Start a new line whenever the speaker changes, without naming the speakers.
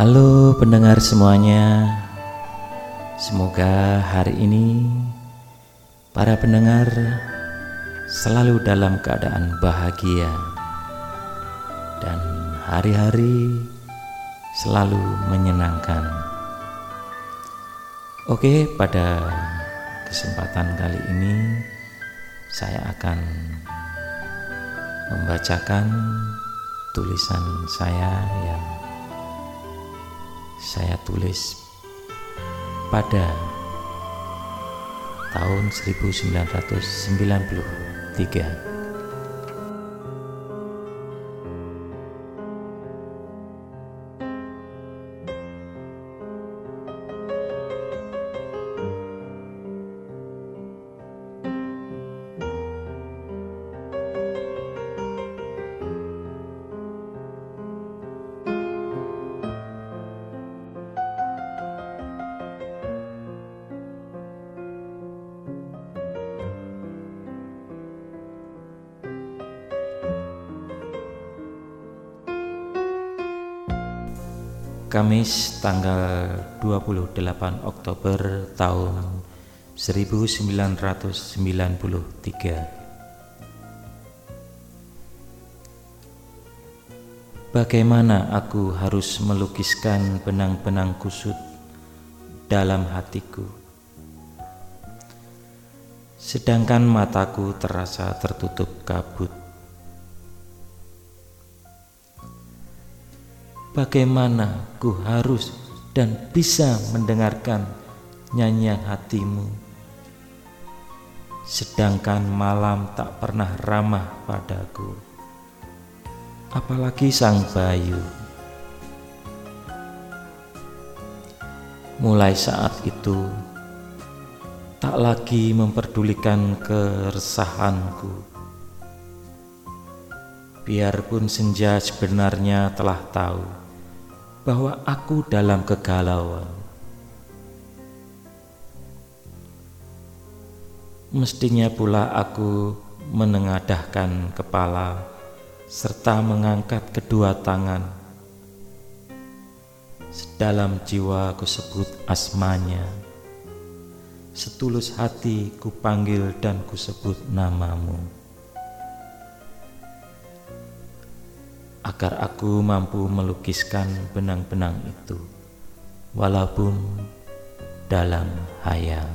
Halo pendengar semuanya, semoga hari ini para pendengar selalu dalam keadaan bahagia dan hari-hari selalu menyenangkan. Oke, pada kesempatan kali ini saya akan membacakan tulisan saya yang saya tulis pada tahun 1993. Kamis tanggal 28 Oktober tahun 1993 Bagaimana aku harus melukiskan benang-benang kusut dalam hatiku? Sedangkan mataku terasa tertutup kabut Bagaimana ku harus dan bisa mendengarkan nyanyian hatimu? Sedangkan malam tak pernah ramah padaku. Apalagi sang bayu. Mulai saat itu Tak lagi memperdulikan keresahanku. Biarpun senja sebenarnya telah tahu bahwa aku dalam kegalauan. Mestinya pula aku menengadahkan kepala serta mengangkat kedua tangan. Sedalam jiwa ku sebut asmanya. Setulus hati ku panggil dan ku sebut namamu. Agar aku mampu melukiskan benang-benang itu, walaupun dalam hayal.